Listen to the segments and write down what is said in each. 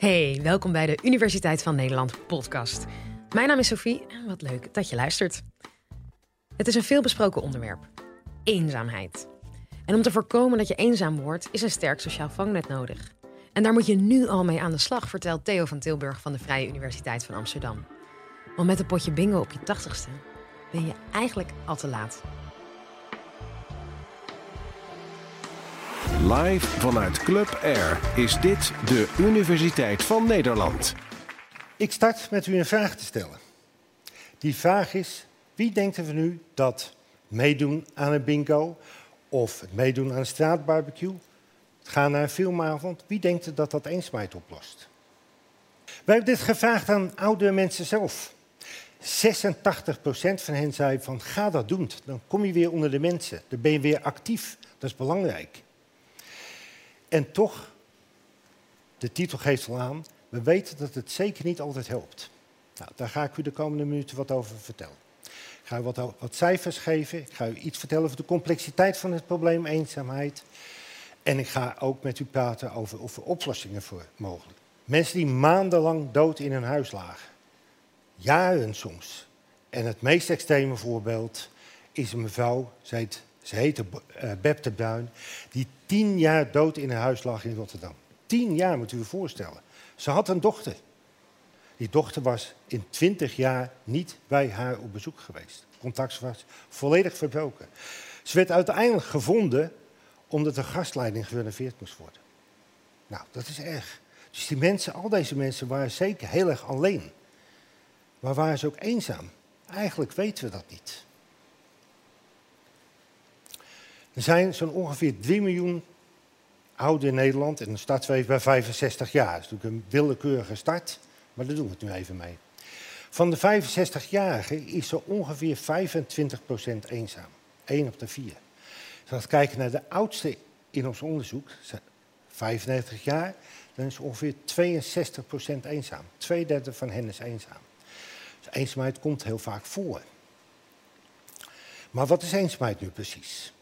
Hey, welkom bij de Universiteit van Nederland podcast. Mijn naam is Sophie en wat leuk dat je luistert. Het is een veelbesproken onderwerp: eenzaamheid. En om te voorkomen dat je eenzaam wordt, is een sterk sociaal vangnet nodig. En daar moet je nu al mee aan de slag, vertelt Theo van Tilburg van de Vrije Universiteit van Amsterdam. Want met een potje bingo op je tachtigste ben je eigenlijk al te laat. Live vanuit Club Air is dit de Universiteit van Nederland. Ik start met u een vraag te stellen. Die vraag is: wie denkt er van u dat meedoen aan een bingo of het meedoen aan een straatbarbecue, het gaan naar een filmavond, wie denkt er dat dat eenzaamheid oplost? Wij hebben dit gevraagd aan oude mensen zelf. 86% van hen zei van ga dat doen, dan kom je weer onder de mensen, dan ben je weer actief, dat is belangrijk. En toch, de titel geeft al aan, we weten dat het zeker niet altijd helpt. Nou, daar ga ik u de komende minuten wat over vertellen. Ik ga u wat, wat cijfers geven, ik ga u iets vertellen over de complexiteit van het probleem eenzaamheid. En ik ga ook met u praten over of er oplossingen voor mogelijk. Mensen die maandenlang dood in hun huis lagen. Jaren soms. En het meest extreme voorbeeld is een mevrouw, ze heet, ze heette uh, Beb de Bruin, die tien jaar dood in haar huis lag in Rotterdam. Tien jaar, moet u je voorstellen. Ze had een dochter. Die dochter was in twintig jaar niet bij haar op bezoek geweest. Contact was volledig verbroken. Ze werd uiteindelijk gevonden omdat de gastleiding gerenoveerd moest worden. Nou, dat is erg. Dus die mensen, al deze mensen waren zeker heel erg alleen. Maar waren ze ook eenzaam? Eigenlijk weten we dat niet. Er zijn zo'n ongeveer 3 miljoen ouden in Nederland en de startweef bij 65 jaar. Dat is natuurlijk een willekeurige start, maar daar doen we het nu even mee. Van de 65-jarigen is er ongeveer 25% eenzaam. 1 op de 4. Als we kijken naar de oudste in ons onderzoek, 95 jaar, dan is ongeveer 62% eenzaam. Tweederde van hen is eenzaam. Dus eenzaamheid komt heel vaak voor. Maar wat is eenzaamheid nu precies?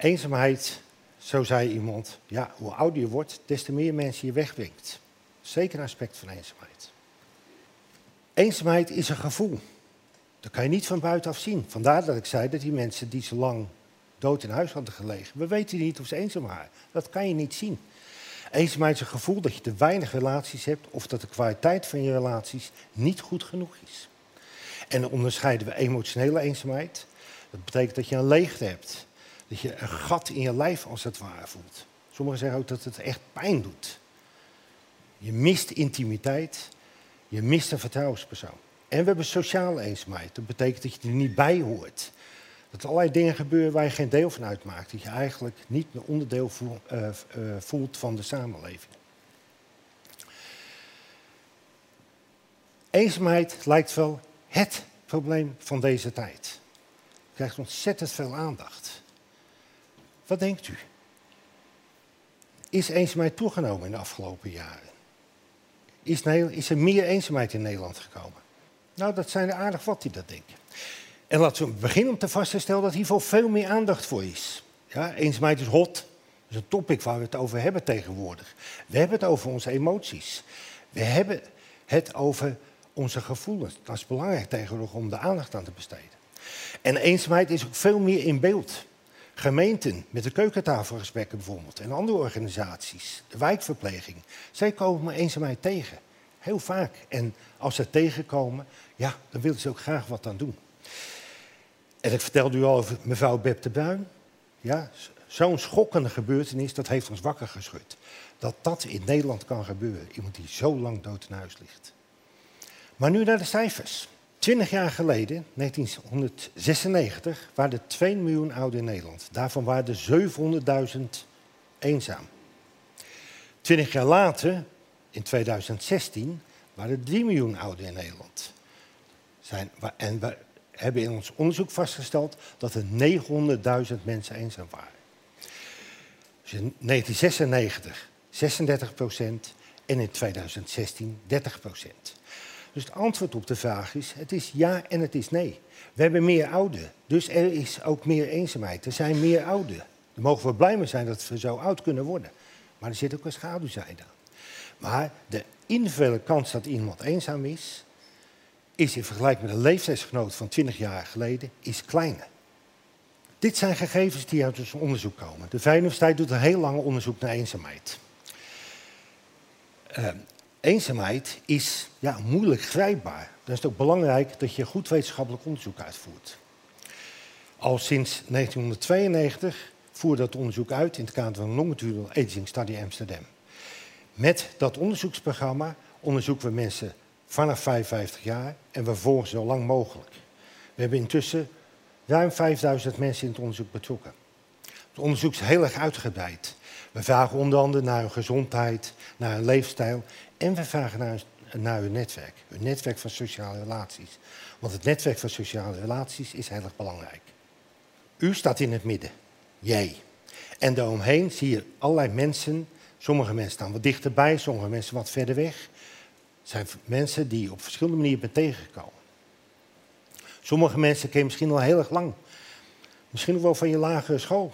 Eenzaamheid, zo zei iemand, ja, hoe ouder je wordt, des te meer mensen je wegbrengt. Zeker een aspect van eenzaamheid. Eenzaamheid is een gevoel. Dat kan je niet van buitenaf zien. Vandaar dat ik zei dat die mensen die zo lang dood in huis hadden gelegen, we weten niet of ze eenzaam waren. Dat kan je niet zien. Eenzaamheid is een gevoel dat je te weinig relaties hebt of dat de kwaliteit van je relaties niet goed genoeg is. En dan onderscheiden we emotionele eenzaamheid. Dat betekent dat je een leegte hebt. Dat je een gat in je lijf als het ware voelt. Sommigen zeggen ook dat het echt pijn doet. Je mist intimiteit. Je mist een vertrouwenspersoon. En we hebben sociale eenzaamheid. Dat betekent dat je er niet bij hoort. Dat er allerlei dingen gebeuren waar je geen deel van uitmaakt. Dat je eigenlijk niet een onderdeel eh, eh, voelt van de samenleving. Eenzaamheid lijkt wel het probleem van deze tijd. Het krijgt ontzettend veel aandacht. Wat denkt u? Is eenzaamheid toegenomen in de afgelopen jaren? Is, is er meer eenzaamheid in Nederland gekomen? Nou, dat zijn er aardig wat die dat denken. En laten we beginnen om te vaststellen dat hiervoor veel meer aandacht voor is. Ja, eenzaamheid is hot. Dat is een topic waar we het over hebben tegenwoordig. We hebben het over onze emoties. We hebben het over onze gevoelens. Dat is belangrijk tegenwoordig om de aandacht aan te besteden. En eenzaamheid is ook veel meer in beeld. Gemeenten met de keukentafelgesprekken bijvoorbeeld en andere organisaties, de wijkverpleging, zij komen eenzaamheid tegen. Heel vaak. En als ze tegenkomen, ja, dan willen ze ook graag wat aan doen. En ik vertelde u al over mevrouw Beb de Bruin. Ja, Zo'n schokkende gebeurtenis, dat heeft ons wakker geschud. Dat dat in Nederland kan gebeuren. Iemand die zo lang dood in huis ligt. Maar nu naar de cijfers. Twintig jaar geleden, 1996, waren er 2 miljoen ouden in Nederland. Daarvan waren er 700.000 eenzaam. Twintig jaar later, in 2016, waren er 3 miljoen ouden in Nederland. Zijn, en we hebben in ons onderzoek vastgesteld dat er 900.000 mensen eenzaam waren. Dus in 1996 36 procent en in 2016 30 procent. Dus het antwoord op de vraag is, het is ja en het is nee. We hebben meer ouden, dus er is ook meer eenzaamheid. Er zijn meer ouden. Daar mogen we blij mee zijn dat we zo oud kunnen worden. Maar er zit ook een schaduwzijde aan. Maar de individuele kans dat iemand eenzaam is, is in vergelijking met een leeftijdsgenoot van 20 jaar geleden, is kleiner. Dit zijn gegevens die uit ons onderzoek komen. De Vrije doet een heel lang onderzoek naar eenzaamheid. Uh, eenzaamheid is ja, moeilijk grijpbaar. Dan is het ook belangrijk dat je goed wetenschappelijk onderzoek uitvoert. Al sinds 1992 voerde dat onderzoek uit in het kader van een longitudinal aging study Amsterdam. Met dat onderzoeksprogramma onderzoeken we mensen vanaf 55 jaar en we volgen zo lang mogelijk. We hebben intussen ruim 5000 mensen in het onderzoek betrokken. Het onderzoek is heel erg uitgebreid. We vragen onder andere naar hun gezondheid, naar hun leefstijl en we vragen naar, hun netwerk, hun netwerk van sociale relaties. Want het netwerk van sociale relaties is heel erg belangrijk. U staat in het midden, jij. En daaromheen zie je allerlei mensen. Sommige mensen staan wat dichterbij, sommige mensen wat verder weg. Het zijn mensen die je op verschillende manieren bent tegengekomen. Sommige mensen ken je misschien al heel erg lang. Misschien wel van je lagere school.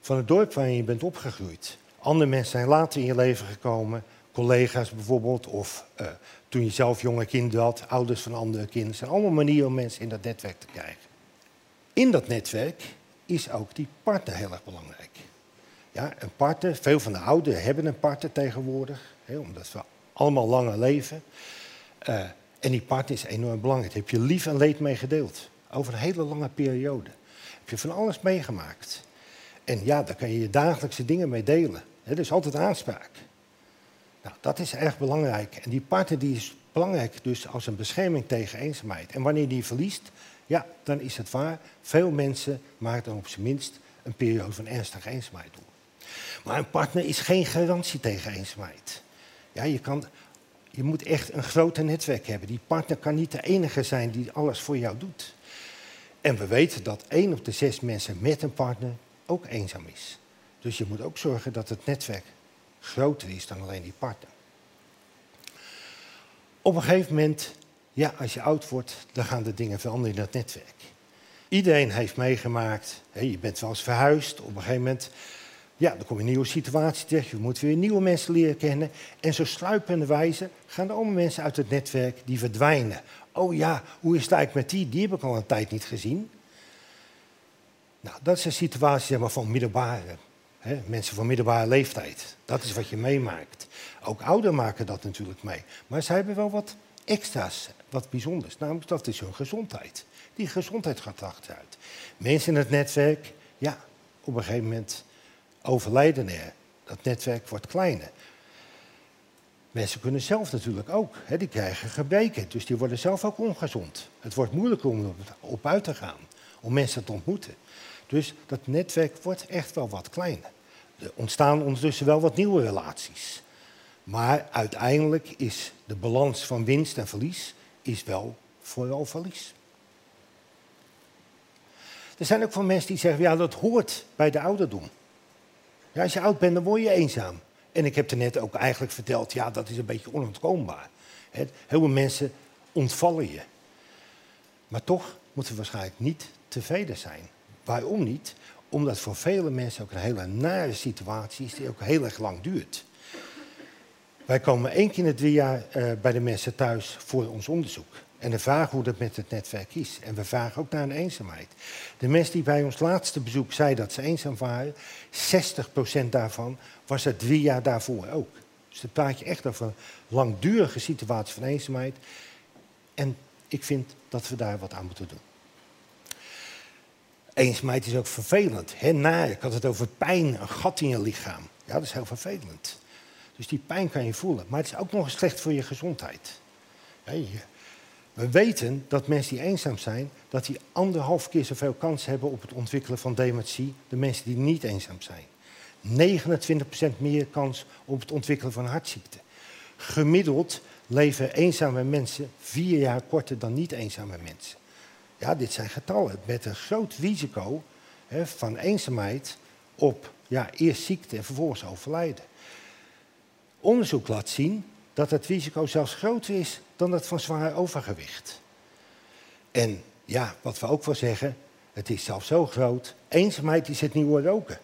Van het dorp waarin je bent opgegroeid. Andere mensen zijn later in je leven gekomen. Collega's bijvoorbeeld. Of uh, toen je zelf jonge kinderen had. Ouders van andere kinderen. Het zijn allemaal manieren om mensen in dat netwerk te krijgen. In dat netwerk is ook die partner heel erg belangrijk. Ja, een partner, veel van de ouderen hebben een partner tegenwoordig. Hè, omdat we allemaal langer leven. Uh, en die partner is enorm belangrijk. Daar heb je lief en leed mee gedeeld. Over een hele lange periode. Heb je van alles meegemaakt. En ja, daar kan je je dagelijkse dingen mee delen. Er is altijd aanspraak. Nou, dat is erg belangrijk. En die partner die is belangrijk dus als een bescherming tegen eenzaamheid. En wanneer die verliest, ja, dan is het waar. Veel mensen maken dan op zijn minst een periode van ernstige eenzaamheid door. Maar een partner is geen garantie tegen eenzaamheid. Ja, je kan je moet echt een groter netwerk hebben. Die partner kan niet de enige zijn die alles voor jou doet. En we weten dat één op de zes mensen met een partner ook eenzaam is. Dus je moet ook zorgen dat het netwerk groter is dan alleen die partner. Op een gegeven moment, ja, als je oud wordt, dan gaan de dingen veranderen in dat netwerk. Iedereen heeft meegemaakt, hè, je bent wel eens verhuisd, op een gegeven moment ja, dan kom je een nieuwe situatie terecht. Je moet weer nieuwe mensen leren kennen. En zo sluipende wijze gaan er allemaal mensen uit het netwerk die verdwijnen. Oh ja, hoe is het eigenlijk met die? Die heb ik al een tijd niet gezien. Nou, dat is een situatie van middelbare. Hè, mensen van middelbare leeftijd. Dat is wat je meemaakt. Ook ouderen maken dat natuurlijk mee. Maar zij hebben wel wat extra's, wat bijzonders. Namelijk, dat is hun gezondheid. Die gezondheid gaat achteruit. Mensen in het netwerk, ja, op een gegeven moment overlijden er. Dat netwerk wordt kleiner. Mensen kunnen zelf natuurlijk ook. Hè, die krijgen gebreken, dus die worden zelf ook ongezond. Het wordt moeilijker om op uit te gaan, om mensen te ontmoeten. Dus dat netwerk wordt echt wel wat kleiner. Er ontstaan ondertussen wel wat nieuwe relaties. Maar uiteindelijk is de balans van winst en verlies is wel vooral verlies. Er zijn ook van mensen die zeggen, ja dat hoort bij de ouderdom. Ja, als je oud bent, dan word je eenzaam. En ik heb er net ook eigenlijk verteld, ja, dat is een beetje onontkoombaar. Heel veel mensen ontvallen je. Maar toch moeten we waarschijnlijk niet tevreden zijn. Waarom niet? Omdat voor vele mensen ook een hele nare situatie is die ook heel erg lang duurt. Wij komen één keer in het drie jaar uh, bij de mensen thuis voor ons onderzoek. En de vraag hoe dat met het netwerk is. En we vragen ook naar een eenzaamheid. De mensen die bij ons laatste bezoek zeiden dat ze eenzaam waren, 60% daarvan was er drie jaar daarvoor ook. Dus dan praat je echt over een langdurige situatie van eenzaamheid. En ik vind dat we daar wat aan moeten doen. Eenzaamheid is ook vervelend. Hè. Ik had het over pijn, een gat in je lichaam. Ja, dat is heel vervelend. Dus die pijn kan je voelen. Maar het is ook nog eens slecht voor je gezondheid. We weten dat mensen die eenzaam zijn, dat die anderhalf keer zoveel kans hebben op het ontwikkelen van dementie, de mensen die niet eenzaam zijn. 29% meer kans op het ontwikkelen van hartziekte. Gemiddeld leven eenzame mensen vier jaar korter dan niet eenzame mensen. Ja, dit zijn getallen met een groot risico hè, van eenzaamheid op ja, eerst ziekte en vervolgens overlijden. Onderzoek laat zien dat het risico zelfs groter is dan dat van zwaar overgewicht. En ja, wat we ook wel zeggen, het is zelfs zo groot. Eenzaamheid is het nieuwe roken.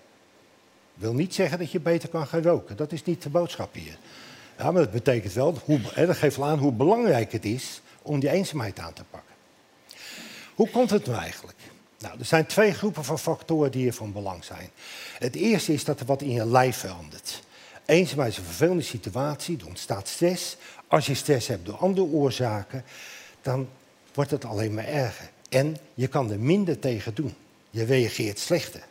Wil niet zeggen dat je beter kan gaan roken. Dat is niet de boodschap hier. Maar dat betekent wel, hoe, hè, dat geeft wel aan hoe belangrijk het is om die eenzaamheid aan te pakken. Hoe komt het nou eigenlijk? Nou, er zijn twee groepen van factoren die hier van belang zijn. Het eerste is dat er wat in je lijf verandert. Eenzaamheid is een vervelende situatie, er ontstaat stress. Als je stress hebt door andere oorzaken, dan wordt het alleen maar erger. En je kan er minder tegen doen. Je reageert slechter.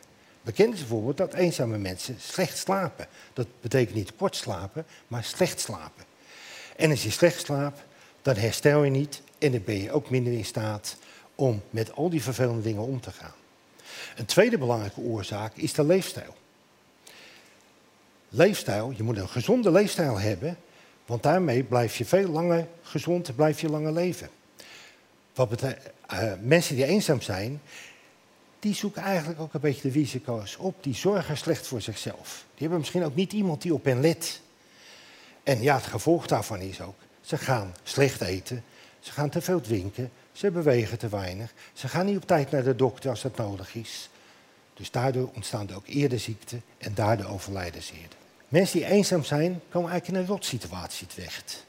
Bekend is bijvoorbeeld dat eenzame mensen slecht slapen. Dat betekent niet kort slapen, maar slecht slapen. En als je slecht slaapt, dan herstel je niet en dan ben je ook minder in staat om met al die vervelende dingen om te gaan. Een tweede belangrijke oorzaak is de leefstijl. Leefstijl, je moet een gezonde leefstijl hebben, want daarmee blijf je veel langer gezond, blijf je langer leven. Wat betreft, uh, mensen die eenzaam zijn, die zoeken eigenlijk ook een beetje de risico's op. Die zorgen slecht voor zichzelf. Die hebben misschien ook niet iemand die op hen let. En ja, het gevolg daarvan is ook, ze gaan slecht eten, ze gaan te veel drinken, ze bewegen te weinig, ze gaan niet op tijd naar de dokter als dat nodig is. Dus daardoor ontstaan er ook eerder ziekten en daardoor overlijden ze eerder. Mensen die eenzaam zijn, komen eigenlijk in een rotsituatie terecht.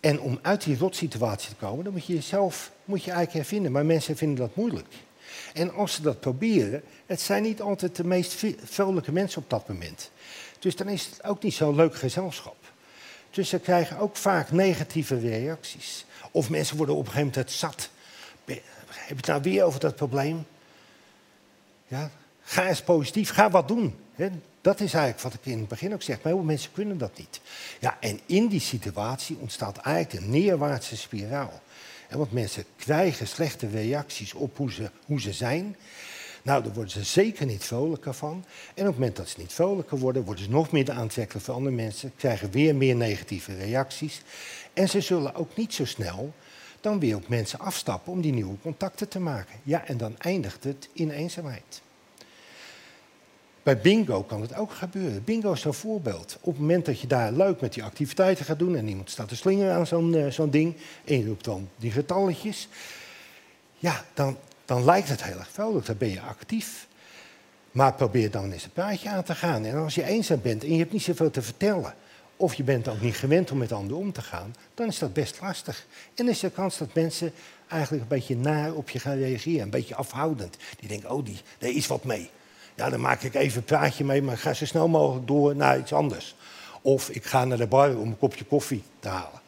En om uit die rotsituatie te komen, dan moet je jezelf moet je eigenlijk hervinden. Maar mensen vinden dat moeilijk. En als ze dat proberen, het zijn niet altijd de meest vrolijke mensen op dat moment. Dus dan is het ook niet zo'n leuk gezelschap. Dus ze krijgen ook vaak negatieve reacties. Of mensen worden op een gegeven moment zat. Heb je het nou weer over dat probleem? Ja, ga eens positief, ga wat doen. Dat is eigenlijk wat ik in het begin ook zeg. Maar heel veel mensen kunnen dat niet. Ja, en in die situatie ontstaat eigenlijk een neerwaartse spiraal. Want mensen krijgen slechte reacties op hoe ze, hoe ze zijn. Nou, daar worden ze zeker niet vrolijker van. En op het moment dat ze niet vrolijker worden, worden ze nog meer aantrekkelijk voor andere mensen, krijgen weer meer negatieve reacties. En ze zullen ook niet zo snel dan weer op mensen afstappen om die nieuwe contacten te maken. Ja, en dan eindigt het in eenzaamheid. Bij bingo kan het ook gebeuren. Bingo is zo'n voorbeeld. Op het moment dat je daar leuk met die activiteiten gaat doen en iemand staat te slingeren aan zo'n uh, zo'n ding en je roept dan die getalletjes, ja, dan, dan lijkt het heel erg vrolijk. Dan ben je actief. Maar probeer dan eens een praatje aan te gaan. En als je eenzaam bent en je hebt niet zoveel te vertellen, of je bent ook niet gewend om met anderen om te gaan, dan is dat best lastig. En is de kans dat mensen eigenlijk een beetje naar op je gaan reageren, een beetje afhoudend. Die denken, oh, die, daar is wat mee. Ja, dan maak ik even een praatje mee, maar ga zo snel mogelijk door naar iets anders. Of ik ga naar de bar om een kopje koffie te halen.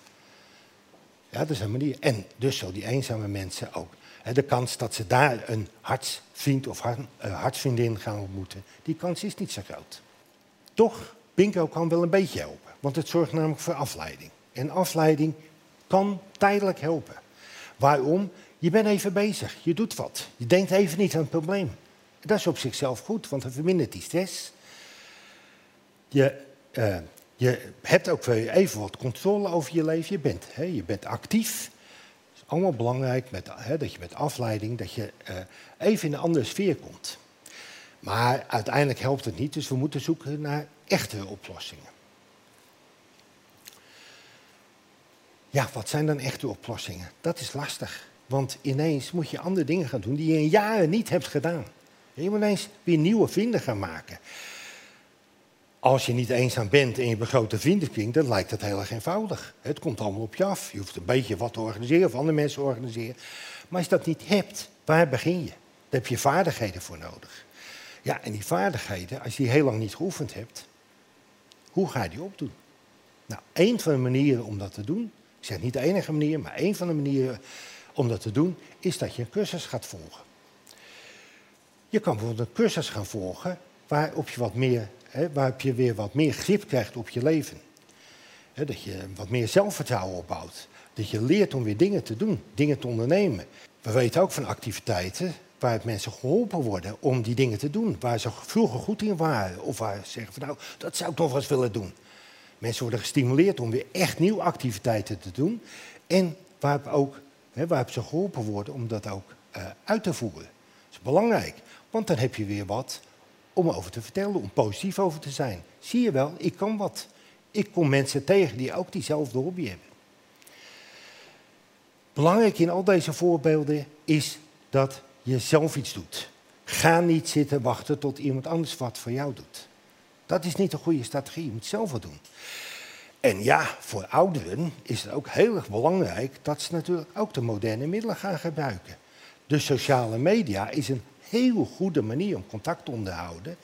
Ja, dat is een manier. En dus zo die eenzame mensen ook. De kans dat ze daar een hartsvriend of eh, hartsvriendin gaan ontmoeten, die kans is niet zo groot. Toch, bingo kan wel een beetje helpen, want het zorgt namelijk voor afleiding. En afleiding kan tijdelijk helpen. Waarom? Je bent even bezig, je doet wat. Je denkt even niet aan het probleem. Dat is op zichzelf goed, want het vermindert die stress. Je, uh, je hebt ook even wat controle over je leven. Je bent, hè, je bent actief. Allemaal belangrijk met, hè, dat je met afleiding dat je, uh, even in een andere sfeer komt. Maar uiteindelijk helpt het niet, dus we moeten zoeken naar echte oplossingen. Ja, wat zijn dan echte oplossingen? Dat is lastig. Want ineens moet je andere dingen gaan doen die je in jaren niet hebt gedaan. Je moet ineens weer nieuwe vrienden gaan maken. Als je niet eenzaam bent en je hebt een grote vriendenkring, dan lijkt het heel erg eenvoudig. Het komt allemaal op je af. Je hoeft een beetje wat te organiseren of andere mensen te organiseren. Maar als je dat niet hebt, waar begin je? Daar heb je vaardigheden voor nodig. Ja, en die vaardigheden, als je die heel lang niet geoefend hebt, hoe ga je die opdoen? Nou, een van de manieren om dat te doen, ik zeg niet de enige manier, maar een van de manieren om dat te doen, is dat je een cursus gaat volgen. Je kan bijvoorbeeld een cursus gaan volgen waarop je, wat meer, hè, waarop je weer wat meer grip krijgt op je leven. Hè, dat je wat meer zelfvertrouwen opbouwt. Dat je leert om weer dingen te doen, dingen te ondernemen. We weten ook van activiteiten waar mensen geholpen worden om die dingen te doen. Waar ze vroeger goed in waren. Of waar ze zeggen van nou, dat zou ik nog eens willen doen. Mensen worden gestimuleerd om weer echt nieuwe activiteiten te doen. En waarop, ook, hè, ze geholpen worden om dat ook uh, uit te voeren. Dat is belangrijk. Want dan heb je weer wat om over te vertellen, om positief over te zijn. Zie je wel, ik kan wat. Ik kom mensen tegen die ook diezelfde hobby hebben. Belangrijk in al deze voorbeelden is dat je zelf iets doet. Ga niet zitten wachten tot iemand anders wat voor jou doet. Dat is niet een goede strategie. Je moet zelf wat doen. En ja, voor ouderen is het ook heel erg belangrijk dat ze natuurlijk ook de moderne middelen gaan gebruiken. De sociale media is een heel goede manier om contact te onderhouden.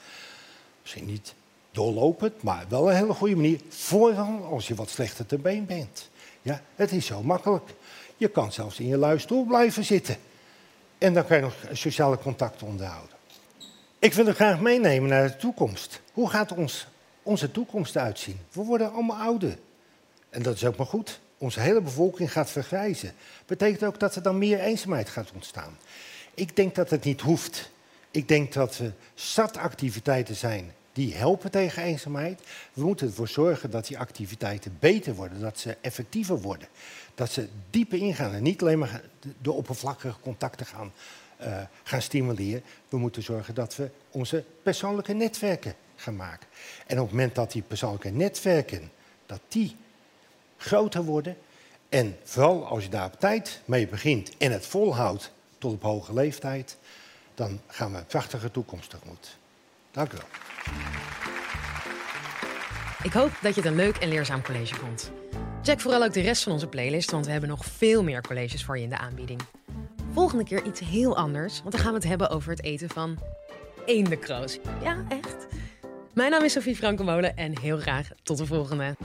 Misschien niet doorlopend, maar wel een hele goede manier. Vooral als je wat slechter te been bent. Ja, het is zo makkelijk. Je kan zelfs in je luistoel blijven zitten. En dan kan je nog sociale contacten onderhouden. Ik wil er graag meenemen naar de toekomst. Hoe gaat ons, onze toekomst uitzien? We worden allemaal ouder. En dat is ook maar goed. Onze hele bevolking gaat vergrijzen. Betekent ook dat er dan meer eenzaamheid gaat ontstaan. Ik denk dat het niet hoeft. Ik denk dat er zat activiteiten zijn die helpen tegen eenzaamheid. We moeten ervoor zorgen dat die activiteiten beter worden, dat ze effectiever worden. Dat ze dieper ingaan en niet alleen maar de oppervlakkige contacten gaan, uh, gaan stimuleren. We moeten zorgen dat we onze persoonlijke netwerken gaan maken. En op het moment dat die persoonlijke netwerken dat die groter worden, en vooral als je daar op tijd mee begint en het volhoudt tot op hoge leeftijd, dan gaan we een prachtige toekomst tegemoet. Dank u wel. Ik hoop dat je het een leuk en leerzaam college vond. Check vooral ook de rest van onze playlist, want we hebben nog veel meer colleges voor je in de aanbieding. Volgende keer iets heel anders, want dan gaan we het hebben over het eten van eendenkroos. Ja, echt. Mijn naam is Sophie Frankenmolen en heel graag tot de volgende.